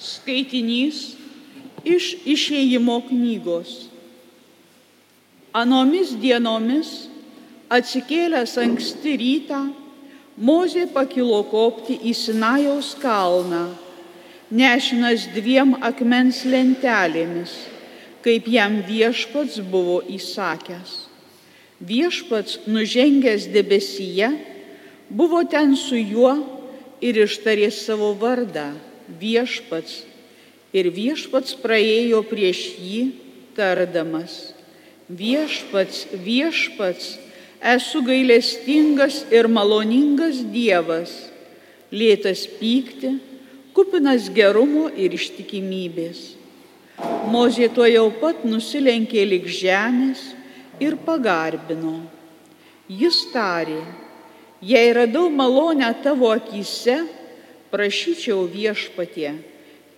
Skaitinys iš išėjimo knygos. Anomis dienomis, atsikėlęs anksti rytą, Mozė pakilo kopti į Sinajaus kalną, nešinas dviem akmens lentelėmis, kaip jam viešpats buvo įsakęs. Viešpats nužengęs debesyje, buvo ten su juo ir ištarė savo vardą viešpats. Ir viešpats praėjo prieš jį, tardamas, viešpats, viešpats, esu gailestingas ir maloningas Dievas, lėtas pykti, kupinas gerumo ir ištikimybės. Mozė tuo jau pat nusilenkė lik žemės ir pagarbino. Jis tarė, jei radau malonę tavo akise, prašyčiau viešpatie,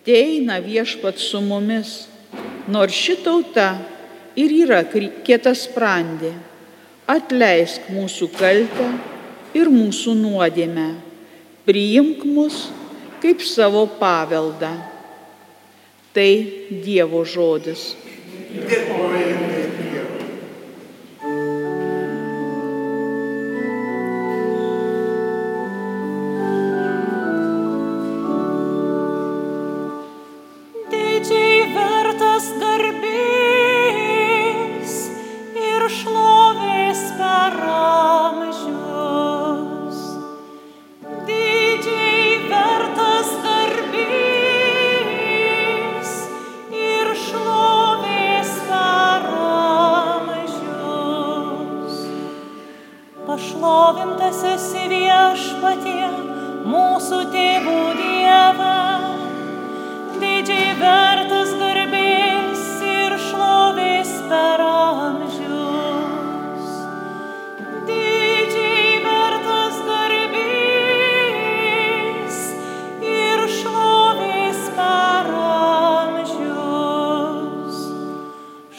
teina viešpat su mumis, nors ši tauta ir yra kietas sprendė, atleisk mūsų kaltę ir mūsų nuodėmę, priimk mus kaip savo paveldą. Tai Dievo žodis. viešpatie, mūsų tėvų Dievą, didžiai vertas garbės ir šlovės per amžius. Didžiai vertas garbės ir šlovės per amžius.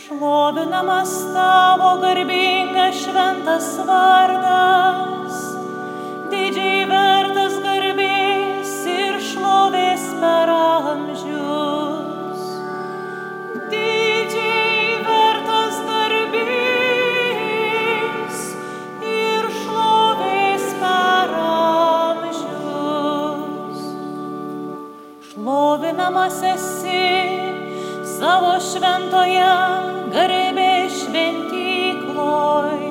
Šlovinamas tavo garbingas šventas vardas. vienas esi savo šventoje garbės šventykloj.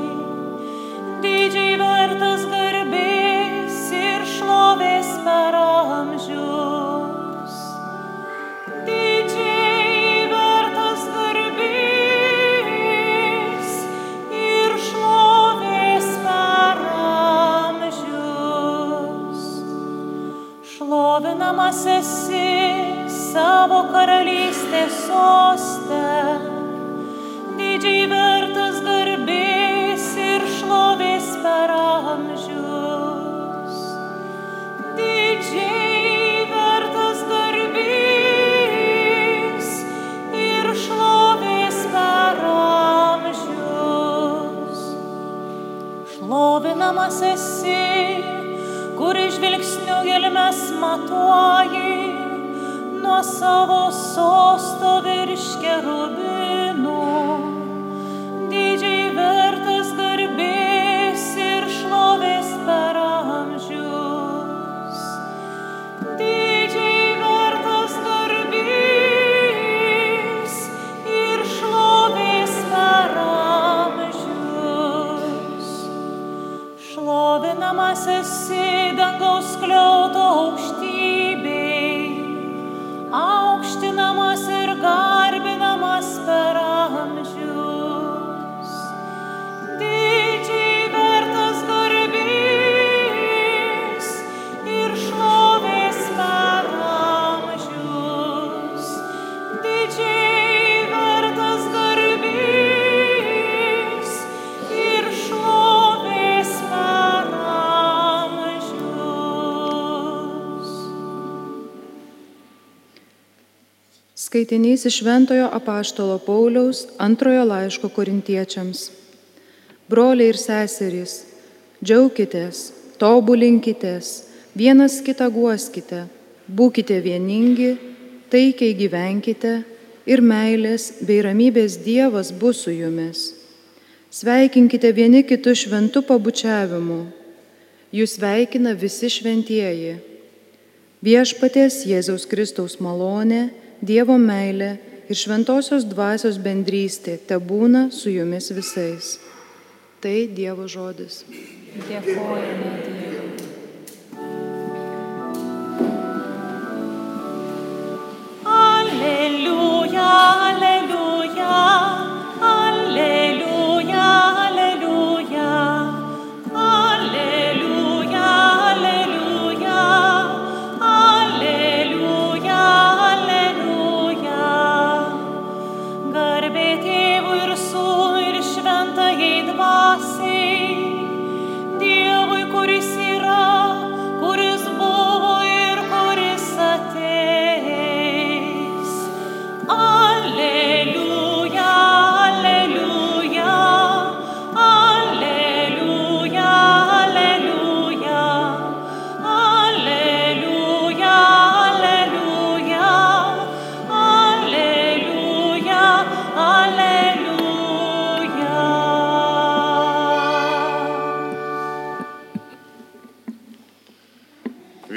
Didžiai vertas garbės ir šlovės per amžius. Didžiai vertas garbės ir šlovės per amžius. Šlovinamasis savo karalystės sostę. Didžiai vertas garbės ir šlovės per amžius. Didžiai šlovinamas esi, kur išvilgsnių gelmes matuoji. Dėkojame. Skaitinys iš Šventojo apaštalo Pauliaus antrojo laiško korintiečiams. Broliai ir seserys, džiaukitės, tobulinkitės, vienas kitą guoskite, būkite vieningi, taikiai gyvenkite ir meilės bei ramybės Dievas bus su jumis. Sveikinkite vieni kitus šventų pabučiavimu. Jūs sveikina visi šventieji. Viešpaties Jėzaus Kristaus malonė, Dievo meilė ir šventosios dvasios bendrystė te būna su jumis visais. Tai Dievo žodis. Dėkojame Dievui.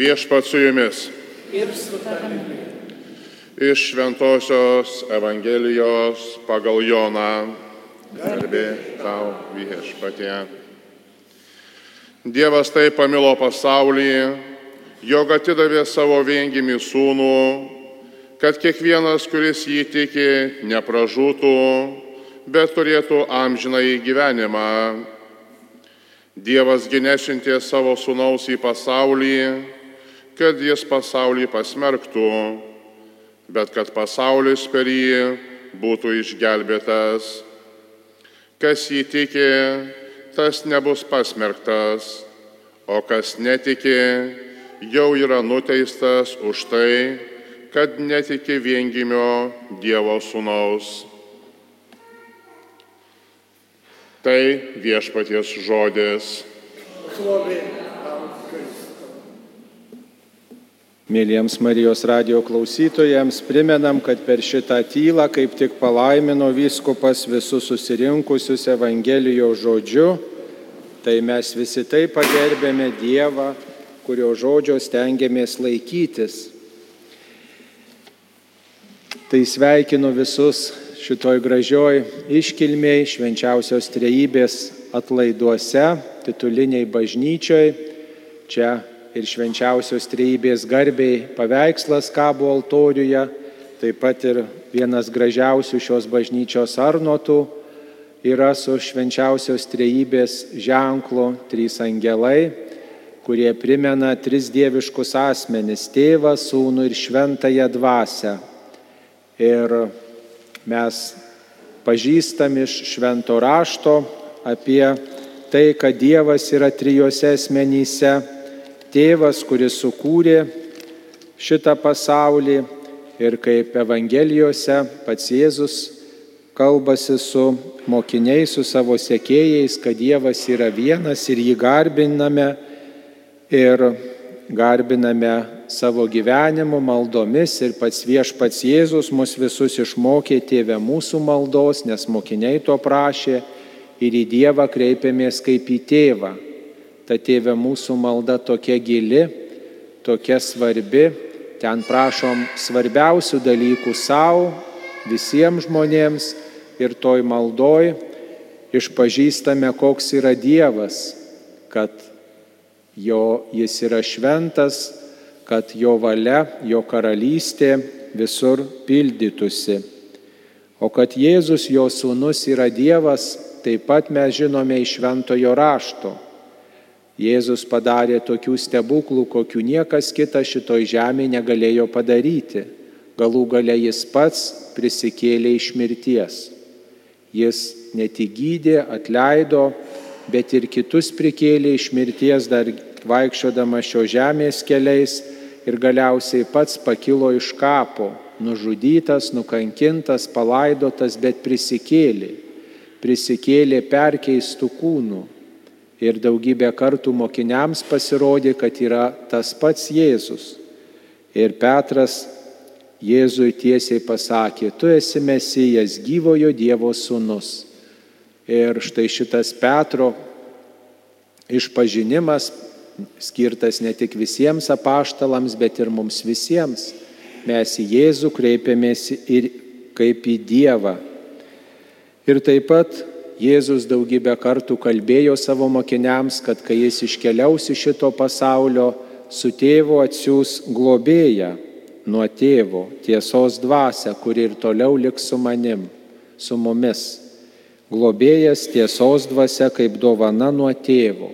Viešpat su jumis. Ir su tavimi. Iš Šventojios Evangelijos pagal Joną. Garbė tau viešpatie. Dievas taip pamilo pasaulį, jog atidavė savo viengimį sūnų, kad kiekvienas, kuris jį tiki, nepražūtų, bet turėtų amžinai gyvenimą. Dievas ginešintė savo sūnaus į pasaulį, kad jis pasaulį pasmerktų, bet kad pasaulis per jį būtų išgelbėtas. Kas jį tiki, tas nebus pasmerktas, o kas netiki, jau yra nuteistas už tai, kad netiki viengimio Dievo sūnaus. Tai viešpaties žodis. Šlovė. Mėlyjams Marijos radio klausytojams primenam, kad per šitą tylą kaip tik palaimino vyskupas visus susirinkusius Evangelijos žodžiu, tai mes visi taip pagerbėme Dievą, kurio žodžio stengiamės laikytis. Tai sveikinu visus šitoj gražioj iškilmiai švenčiausios trejybės atlaiduose, tituliniai bažnyčioj. Čia ir švenčiausios trejybės garbiai paveikslas kabo altoriuje, taip pat ir vienas gražiausių šios bažnyčios arnotų yra su švenčiausios trejybės ženklu trys angelai, kurie primena tris dieviškus asmenis - tėvą, sūnų ir šventąją dvasę. Ir mes pažįstam iš švento rašto apie tai, kad Dievas yra trijose asmenyse tėvas, kuris sukūrė šitą pasaulį ir kaip Evangelijose pats Jėzus kalbasi su mokiniais, su savo sekėjais, kad Dievas yra vienas ir jį garbiname ir garbiname savo gyvenimu, maldomis ir pats viešpats Jėzus mus visus išmokė tėvę mūsų maldos, nes mokiniai to prašė ir į Dievą kreipiamės kaip į tėvą. Ta tėvė mūsų malda tokia gili, tokia svarbi, ten prašom svarbiausių dalykų savo, visiems žmonėms ir toj maldoj išpažįstame, koks yra Dievas, kad jo, jis yra šventas, kad jo valia, jo karalystė visur pildytųsi. O kad Jėzus, jo sūnus, yra Dievas, taip pat mes žinome iš šventojo rašto. Jėzus padarė tokių stebuklų, kokių niekas kitas šitoj žemėje negalėjo padaryti. Galų gale jis pats prisikėlė iš mirties. Jis ne tik gydė, atleido, bet ir kitus prikėlė iš mirties dar vaikščiodama šio žemės keliais ir galiausiai pats pakilo iš kapo, nužudytas, nukankintas, palaidotas, bet prisikėlė. Prisikėlė perkeistų kūnų ir daugybę kartų mokiniams pasirodė, kad yra tas pats Jėzus. Ir Petras Jėzui tiesiai pasakė, tu esi Mesijas, gyvojo Dievo sūnus. Ir štai šitas Petro išpažinimas skirtas ne tik visiems apaštalams, bet ir mums visiems. Mes į Jėzų kreipiamės ir kaip į Dievą. Ir taip pat Jėzus daugybę kartų kalbėjo savo mokiniams, kad kai jis iškeliaus iš šito pasaulio, su tėvu atsiūs globėją nuo tėvo, tiesos dvasia, kuri ir toliau liks su manim, su mumis. Globėjas tiesos dvasia kaip dovana nuo tėvo.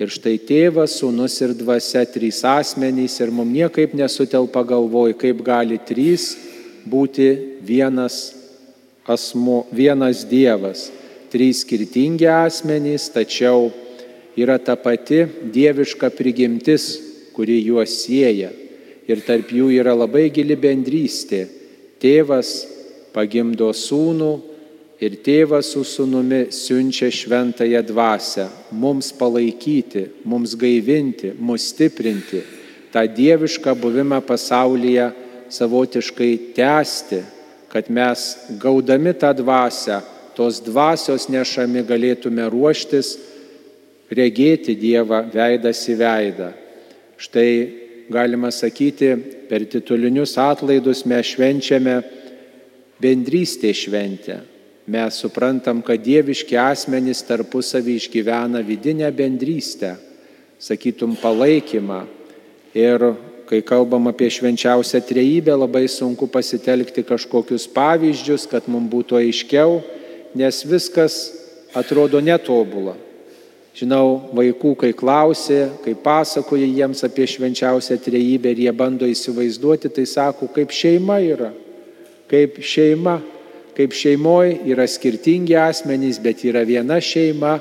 Ir štai tėvas, sūnus ir dvasia, trys asmenys ir mums niekaip nesutelpa galvoj, kaip gali trys būti vienas asmo, vienas Dievas. Trys skirtingi asmenys, tačiau yra ta pati dieviška prigimtis, kuri juos sieja. Ir tarp jų yra labai gili bendrystė. Tėvas pagimdo sūnų, Ir tėvas su sunumi siunčia šventąją dvasę mums palaikyti, mums gaivinti, mus stiprinti, tą dievišką buvimą pasaulyje savotiškai tęsti, kad mes gaudami tą dvasę, tos dvasios nešami galėtume ruoštis regėti Dievą veidas į veidą. Štai galima sakyti, per titulinius atlaidus mes švenčiame bendrystės šventę mes suprantam, kad dieviški asmenys tarpusavį išgyvena vidinę bendrystę, sakytum palaikymą. Ir kai kalbam apie švenčiausią trejybę, labai sunku pasitelkti kažkokius pavyzdžius, kad mums būtų aiškiau, nes viskas atrodo netobula. Žinau, vaikų, kai klausė, kai pasakoja jiems apie švenčiausią trejybę ir jie bando įsivaizduoti, tai sako, kaip šeima yra, kaip šeima kaip šeimoje yra skirtingi asmenys, bet yra viena šeima,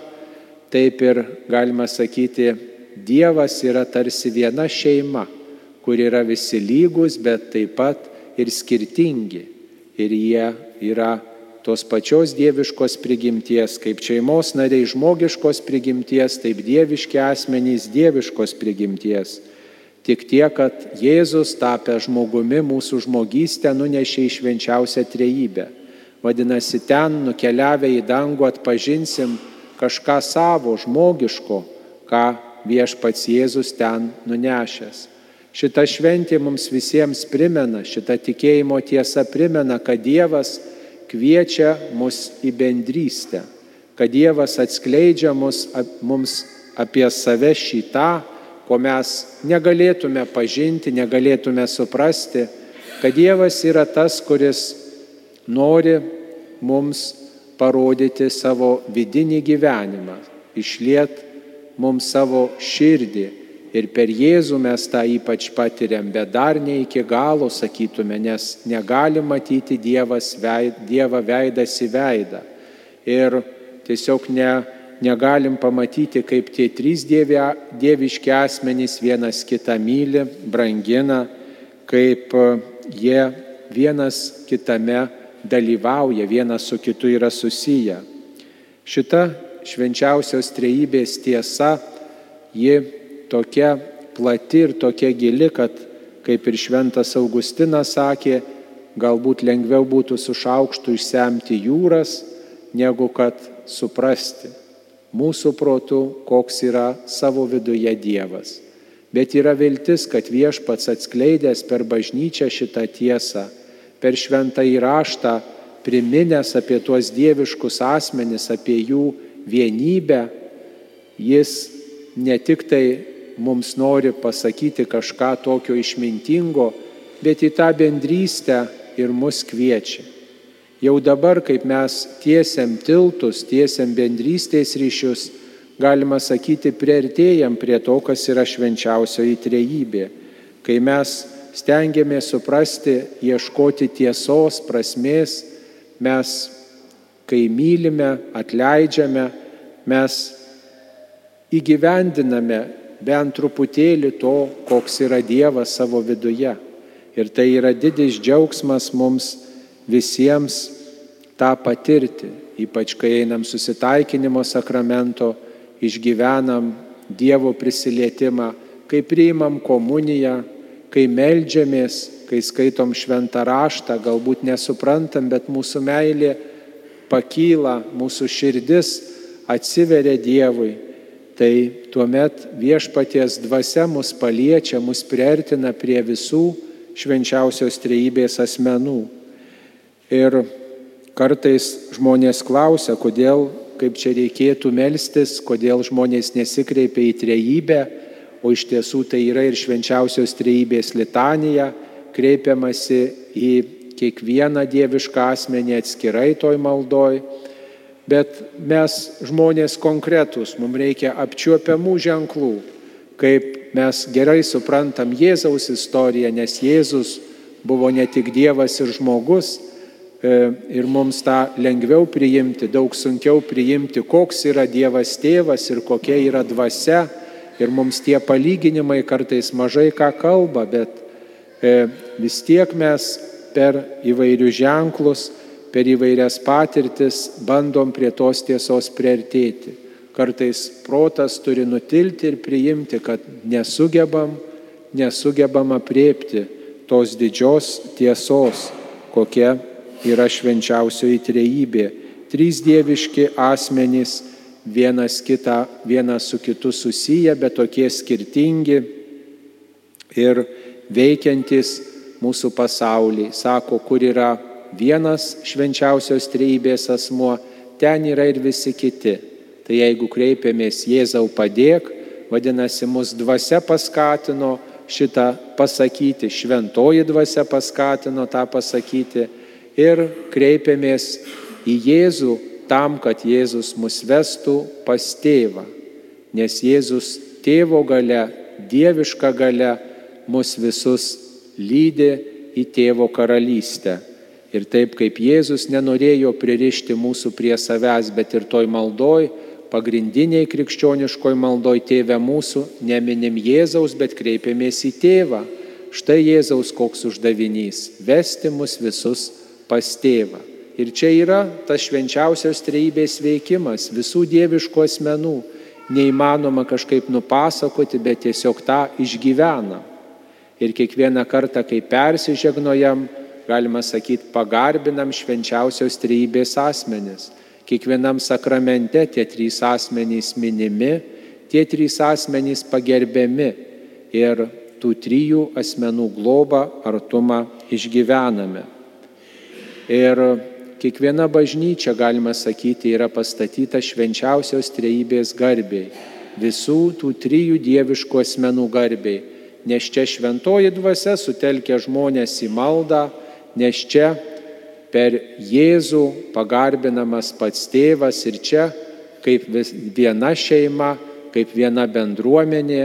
taip ir galima sakyti, Dievas yra tarsi viena šeima, kur yra visi lygus, bet taip pat ir skirtingi. Ir jie yra tos pačios dieviškos prigimties, kaip šeimos nariai žmogiškos prigimties, taip dieviški asmenys dieviškos prigimties. Tik tiek, kad Jėzus tapę žmogumi mūsų žmogystę nunešė į švenčiausią trejybę. Vadinasi, ten nukeliavę į dangų atpažinsim kažką savo, žmogiško, ką viešpats Jėzus ten nunešęs. Šita šventė mums visiems primena, šita tikėjimo tiesa primena, kad Dievas kviečia mus į bendrystę, kad Dievas atskleidžia mus, mums apie save šitą, ko mes negalėtume pažinti, negalėtume suprasti, kad Dievas yra tas, kuris nori mums parodyti savo vidinį gyvenimą, išliet mums savo širdį. Ir per Jėzų mes tą ypač patiriam, bet dar ne iki galo sakytume, nes negali matyti Dievas veid, Dievą veidas į veidą. Ir tiesiog ne, negalim pamatyti, kaip tie trys dievia, dieviški asmenys vienas kitą myli, brangina, kaip jie vienas kitame dalyvauja, vienas su kitu yra susiję. Šita švenčiausios trejybės tiesa, ji tokia plati ir tokia gili, kad, kaip ir šventas Augustinas sakė, galbūt lengviau būtų su šaukštu išsemti jūras, negu kad suprasti mūsų protų, koks yra savo viduje Dievas. Bet yra viltis, kad viešpats atskleidęs per bažnyčią šitą tiesą, per šventą įraštą priminęs apie tuos dieviškus asmenis, apie jų vienybę, jis ne tik tai mums nori pasakyti kažką tokio išmintingo, bet į tą bendrystę ir mus kviečia. Jau dabar, kaip mes tiesiam tiltus, tiesiam bendrystės ryšius, galima sakyti, prieartėjam prie to, kas yra švenčiausioji trejybė. Kai mes stengiamės suprasti, ieškoti tiesos, prasmės, mes, kai mylime, atleidžiame, mes įgyvendiname bent truputėlį to, koks yra Dievas savo viduje. Ir tai yra didis džiaugsmas mums visiems tą patirti, ypač kai einam susitaikinimo sakramento, išgyvenam Dievo prisilietimą, kai priimam komuniją, kai melžiamės, kai skaitom šventą raštą, galbūt nesuprantam, bet mūsų meilė pakyla, mūsų širdis atsiveria Dievui, tai tuomet viešpaties dvasia mus paliečia, mus priartina prie visų švenčiausios trejybės asmenų. Ir kartais žmonės klausia, kodėl, kaip čia reikėtų melstis, kodėl žmonės nesikreipia į trejybę, o iš tiesų tai yra ir švenčiausios trejybės litanija, kreipiamasi į kiekvieną dievišką asmenį atskirai toj maldoj. Bet mes žmonės konkretus, mums reikia apčiuopiamų ženklų, kaip mes gerai suprantam Jėzaus istoriją, nes Jėzus buvo ne tik Dievas ir žmogus, e, ir mums tą lengviau priimti, daug sunkiau priimti, koks yra Dievas tėvas ir kokia yra dvasia. Ir mums tie palyginimai kartais mažai ką kalba, bet e, vis tiek mes per įvairius ženklus, per įvairias patirtis bandom prie tos tiesos priartėti. Kartais protas turi nutilti ir priimti, kad nesugebam, nesugebam apriepti tos didžios tiesos, kokia yra švenčiausioji trejybė. Trys dieviški asmenys, vienas, kita, vienas su kitu susiję, bet tokie skirtingi ir veikiantis mūsų pasaulį. Sako, kur yra vienas švenčiausios trejybės asmuo, ten yra ir visi kiti. Tai jeigu kreipiamės Jėzau padėk, vadinasi, mus dvasia paskatino šitą pasakyti, šventoji dvasia paskatino tą pasakyti ir kreipiamės į Jėzų tam, kad Jėzus mus vestų pas tėvą. Nes Jėzus tėvo gale, dieviška gale mus visus lydi į tėvo karalystę. Ir taip kaip Jėzus nenorėjo pririšti mūsų prie savęs, bet ir toj maldoj, pagrindiniai krikščioniškoj maldoj tėvę mūsų, neminim Jėzaus, bet kreipiamės į tėvą. Štai Jėzaus koks uždavinys - vesti mus visus pas tėvą. Ir čia yra tas švenčiausios trejybės veikimas visų dieviškų asmenų. Neįmanoma kažkaip nupasakoti, bet tiesiog tą išgyvena. Ir kiekvieną kartą, kai persižegnojam, galima sakyti, pagarbinam švenčiausios trejybės asmenis. Kiekvienam sakramente tie trys asmenys minimi, tie trys asmenys pagerbiami ir tų trijų asmenų globą, artumą išgyvename. Ir kiekviena bažnyčia, galima sakyti, yra pastatyta švenčiausios trejybės garbiai, visų tų trijų dieviškų asmenų garbiai, nes čia šventoji dvasia sutelkia žmonės į maldą, nes čia per Jėzų pagarbinamas pats tėvas ir čia kaip viena šeima, kaip viena bendruomenė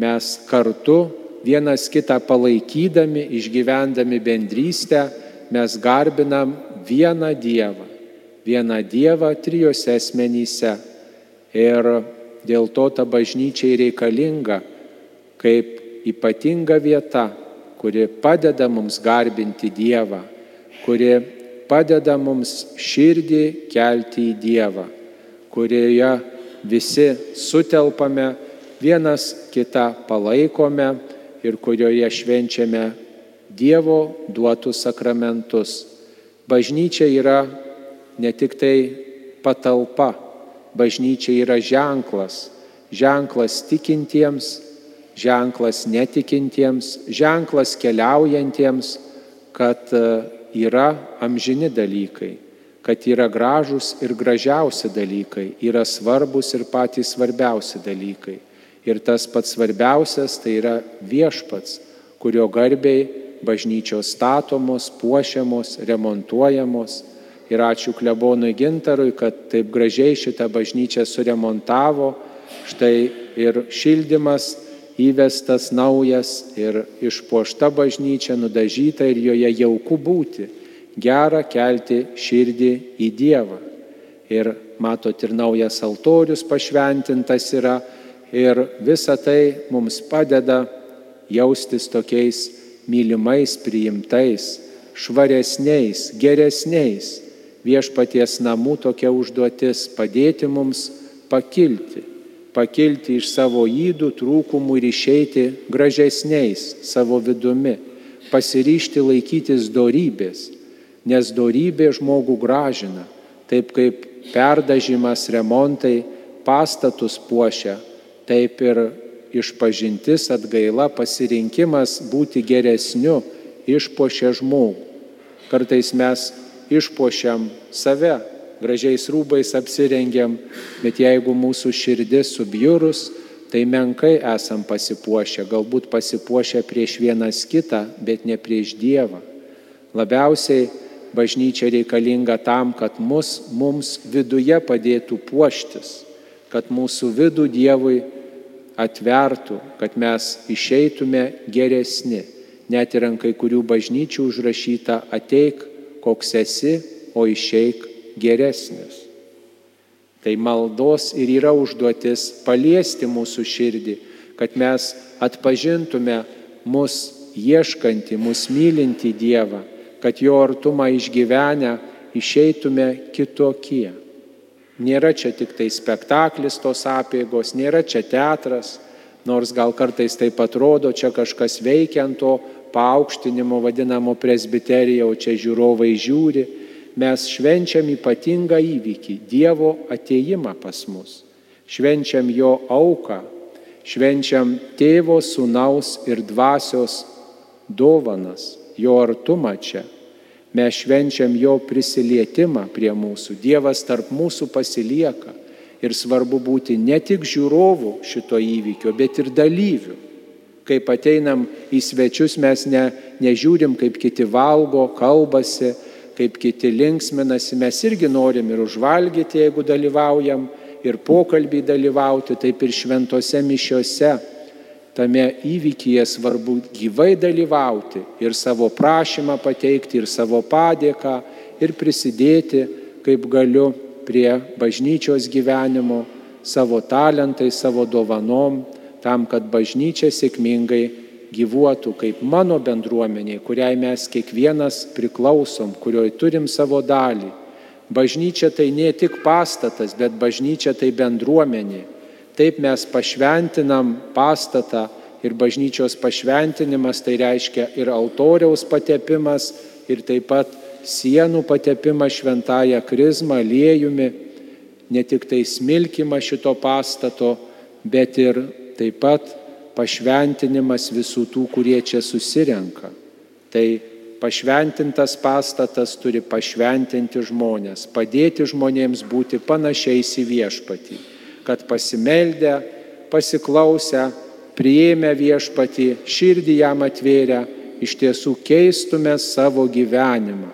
mes kartu vienas kitą palaikydami, išgyvendami bendrystę, mes garbinam vieną Dievą. Vieną Dievą trijose asmenyse. Ir dėl to ta bažnyčia reikalinga kaip ypatinga vieta, kuri padeda mums garbinti Dievą, kuri padeda mums širdį kelti į Dievą, kurioje visi sutelpame, vienas kitą palaikome ir kurioje švenčiame Dievo duotus sakramentus. Bažnyčia yra ne tik tai patalpa, bažnyčia yra ženklas, ženklas tikintiems, ženklas netikintiems, ženklas keliaujantiems, kad yra amžini dalykai, kad yra gražūs ir gražiausi dalykai, yra svarbus ir patys svarbiausi dalykai. Ir tas pats svarbiausias tai yra viešpats, kurio garbiai bažnyčios statomos, puošiamos, remontuojamos. Ir ačiū klebonui Gintarui, kad taip gražiai šitą bažnyčią suremontavo. Štai ir šildymas įvestas naujas ir išpuošta bažnyčia, nudažyta ir joje jauku būti, gera kelti širdį į Dievą. Ir matot, ir naujas altorius pašventintas yra ir visa tai mums padeda jaustis tokiais mylimais, priimtais, švaresniais, geresniais. Viešpaties namų tokia užduotis padėti mums pakilti pakilti iš savo įdų, trūkumų ir išeiti gražesniais savo vidumi, pasiryšti laikytis dorybės, nes dorybė žmogų gražina, taip kaip perdažymas, remontai pastatus puošia, taip ir išpažintis atgaila pasirinkimas būti geresniu išpuošia žmogų. Kartais mes išpuošiam save, gražiais rūbais apsirengiam, bet jeigu mūsų širdis subjurus, tai menkai esam pasipuošę, galbūt pasipuošę prieš vienas kitą, bet ne prieš Dievą. Labiausiai bažnyčia reikalinga tam, kad mus, mums viduje padėtų puoštis, kad mūsų vidų Dievui atvertų, kad mes išeitume geresni. Net ir ant kai kurių bažnyčių užrašyta ateik, koks esi, o išeik geresnis. Tai maldos ir yra užduotis paliesti mūsų širdį, kad mes atpažintume mus ieškantį, mus mylinti Dievą, kad jo artumą išgyvenę išeitume kitokie. Nėra čia tik tai spektaklis tos apėgos, nėra čia teatras, nors gal kartais taip atrodo, čia kažkas veikia ant to paaukštinimo vadinamo presbiterija, o čia žiūrovai žiūri mes švenčiam ypatingą įvykį - Dievo ateimą pas mus. Švenčiam jo auką, švenčiam tėvo, sunaus ir dvasios dovanas, jo artumą čia. Mes švenčiam jo prisilietimą prie mūsų. Dievas tarp mūsų pasilieka. Ir svarbu būti ne tik žiūrovų šito įvykio, bet ir dalyvių. Kaip ateinam į svečius, mes ne, nežiūrim, kaip kiti valgo, kalbasi, kaip kiti linksminasi, mes irgi norim ir užvalgyti, jeigu dalyvaujam, ir pokalbį dalyvauti, taip ir šventose mišiose. Tame įvykyje svarbu gyvai dalyvauti ir savo prašymą pateikti, ir savo padėką, ir prisidėti, kaip galiu, prie bažnyčios gyvenimo, savo talentai, savo dovanom, tam, kad bažnyčia sėkmingai gyvuotų kaip mano bendruomeniai, kuriai mes kiekvienas priklausom, kurioj turim savo dalį. Bažnyčia tai ne tik pastatas, bet bažnyčia tai bendruomenė. Taip mes pašventinam pastatą ir bažnyčios pašventinimas tai reiškia ir altoriaus patepimas, ir taip pat sienų patepimas šventąją krizmą, liejumi, ne tik tai smilkimą šito pastato, bet ir taip pat pašventinimas visų tų, kurie čia susirenka. Tai pašventintas pastatas turi pašventinti žmonės, padėti žmonėms būti panašiais į viešpatį, kad pasimeldę, pasiklausę, priėmę viešpatį, širdį jam atvėrę, iš tiesų keistume savo gyvenimą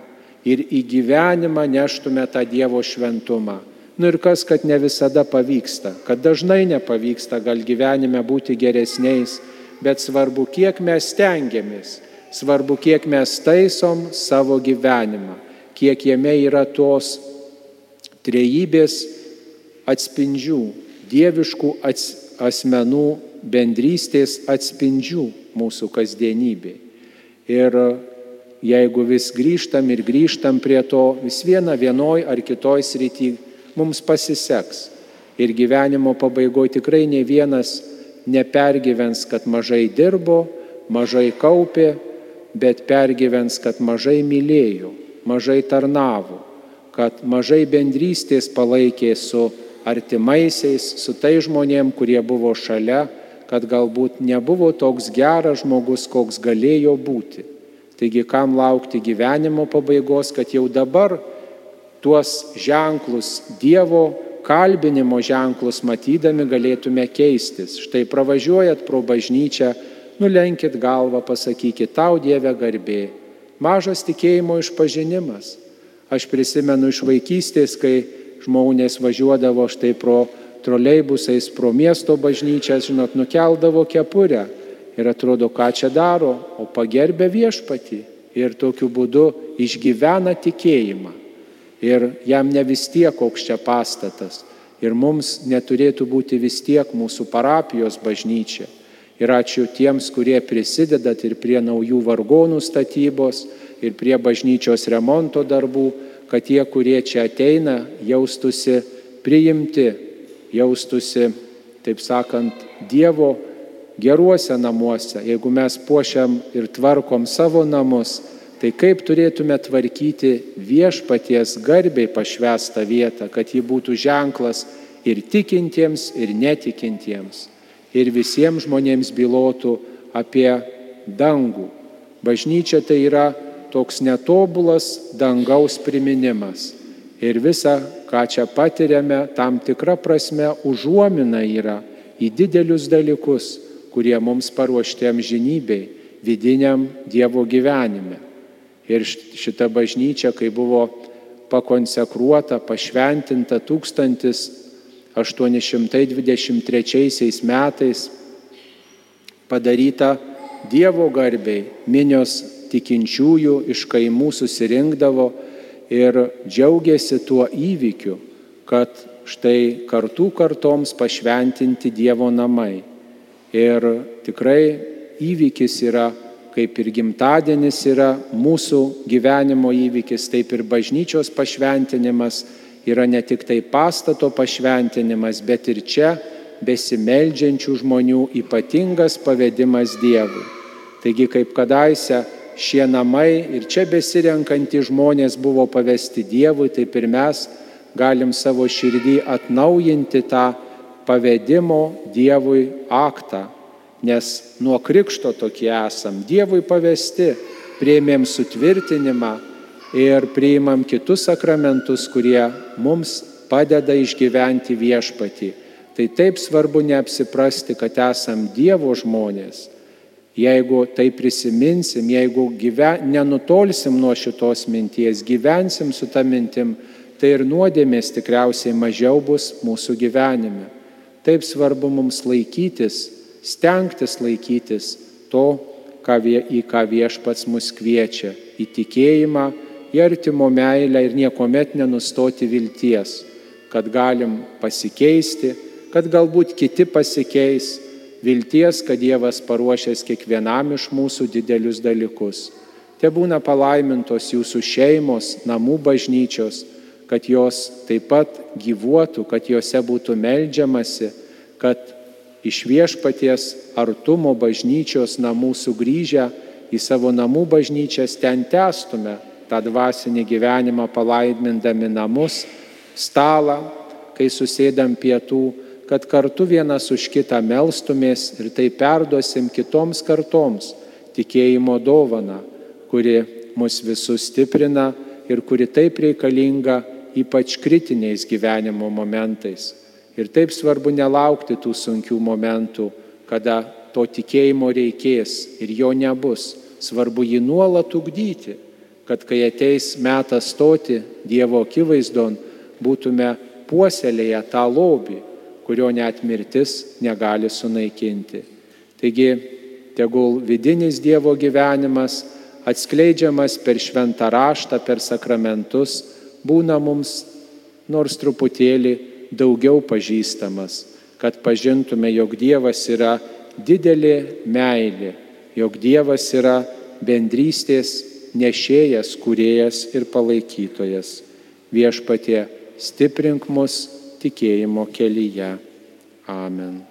ir į gyvenimą neštume tą Dievo šventumą Nu ir kas, kad ne visada pavyksta, kad dažnai nepavyksta gal gyvenime būti geresniais, bet svarbu, kiek mes stengiamės, svarbu, kiek mes taisom savo gyvenimą, kiek jame yra tos trejybės atspindžių, dieviškų ats, asmenų bendrystės atspindžių mūsų kasdienybė. Ir jeigu vis grįžtam ir grįžtam prie to, vis viena vienoj ar kitoj srity mums pasiseks. Ir gyvenimo pabaigoje tikrai ne vienas nepergyvens, kad mažai dirbo, mažai kaupė, bet pergyvens, kad mažai mylėjo, mažai tarnavo, kad mažai bendrystės palaikė su artimaisiais, su tai žmonėm, kurie buvo šalia, kad galbūt nebuvo toks geras žmogus, koks galėjo būti. Taigi kam laukti gyvenimo pabaigos, kad jau dabar tuos ženklus, Dievo kalbinimo ženklus matydami galėtume keistis. Štai pravažiuojat pro bažnyčią, nulenkit galvą, pasakykit tau Dieve garbė. Mažas tikėjimo išpažinimas. Aš prisimenu iš vaikystės, kai žmonės važiuodavo štai pro troleibusais, pro miesto bažnyčias, žinot, nukeldavo kepurę ir atrodo, ką čia daro, o pagerbė viešpatį ir tokiu būdu išgyvena tikėjimą ir jam ne vis tiek koks čia pastatas. Ir mums neturėtų būti vis tiek mūsų parapijos bažnyčia. Ir ačiū tiems, kurie prisidedat ir prie naujų vargonų statybos, ir prie bažnyčios remonto darbų, kad tie, kurie čia ateina, jaustusi priimti, jaustusi, taip sakant, Dievo geruose namuose, jeigu mes puošiam ir tvarkom savo namus, tai kaip turėtume tvarkyti viešpaties garbiai pašvestą vietą, kad ji būtų ženklas ir tikintiems, ir netikintiems, ir visiems žmonėms bylotų apie dangų. Bažnyčia tai yra toks netobulas dangaus priminimas. Ir visa, ką čia patiriame, tam tikra prasme užuomina yra į didelius dalykus, kurie mums paruošti amžinybei, vidiniam Dievo gyvenime. Ir šita bažnyčia, kai buvo pakonsekruota, pašventinta 1823 metais, padaryta Dievo garbiai, minios tikinčiųjų iš kaimų susirinkdavo ir džiaugiasi tuo įvykiu, kad štai kartų kartoms pašventinti Dievo namai. Ir tikrai įvykis yra, kaip ir gimtadienis yra mūsų gyvenimo įvykis, taip ir bažnyčios pašventinimas yra ne tik tai pastato pašventinimas, bet ir čia besimeldžiančių žmonių ypatingas pavedimas Dievui. Taigi kaip kadaise šie namai ir čia besirenkantys žmonės buvo pavesti Dievui, taip ir mes galim savo širdį atnaujinti tą pavedimo Dievui aktą, nes nuo krikšto tokie esam, Dievui pavesti, prieimėm sutvirtinimą ir priimam kitus sakramentus, kurie mums padeda išgyventi viešpatį. Tai taip svarbu neapsiprasti, kad esam Dievo žmonės. Jeigu tai prisiminsim, jeigu gyven, nenutolsim nuo šitos minties, gyvensim su tą mintim, tai ir nuodėmės tikriausiai mažiau bus mūsų gyvenime. Taip svarbu mums laikytis, stengtis laikytis to, ką, į ką viešpats mus kviečia - į tikėjimą, į artimo meilę ir niekuomet nenustoti vilties, kad galim pasikeisti, kad galbūt kiti pasikeis, vilties, kad Dievas paruošęs kiekvienam iš mūsų didelius dalykus. Te būna palaimintos jūsų šeimos, namų bažnyčios, kad jos taip pat gyvuotų, kad juose būtų melžiamasi, kad iš viešpaties artumo bažnyčios namų sugrįžę į savo namų bažnyčias ten testume tą dvasinį gyvenimą palaimindami namus, stalą, kai susėdam pietų, kad kartu vienas už kitą melstumės ir tai perduosim kitoms kartoms tikėjimo dovana, kuri mus visus stiprina ir kuri taip reikalinga ypač kritiniais gyvenimo momentais. Ir taip svarbu nelaukti tų sunkių momentų, kada to tikėjimo reikės ir jo nebus. Svarbu jį nuolat ugdyti, kad kai ateis metas stoti Dievo akivaizdon, būtume puoselėję tą lobį, kurio net mirtis negali sunaikinti. Taigi, tegul vidinis Dievo gyvenimas, atskleidžiamas per šventą raštą, per sakramentus, būna mums nors truputėlį daugiau pažįstamas, kad pažintume, jog Dievas yra didelė meilė, jog Dievas yra bendrystės nešėjas, kuriejas ir palaikytojas. Viešpatie, stiprink mus tikėjimo kelyje. Amen.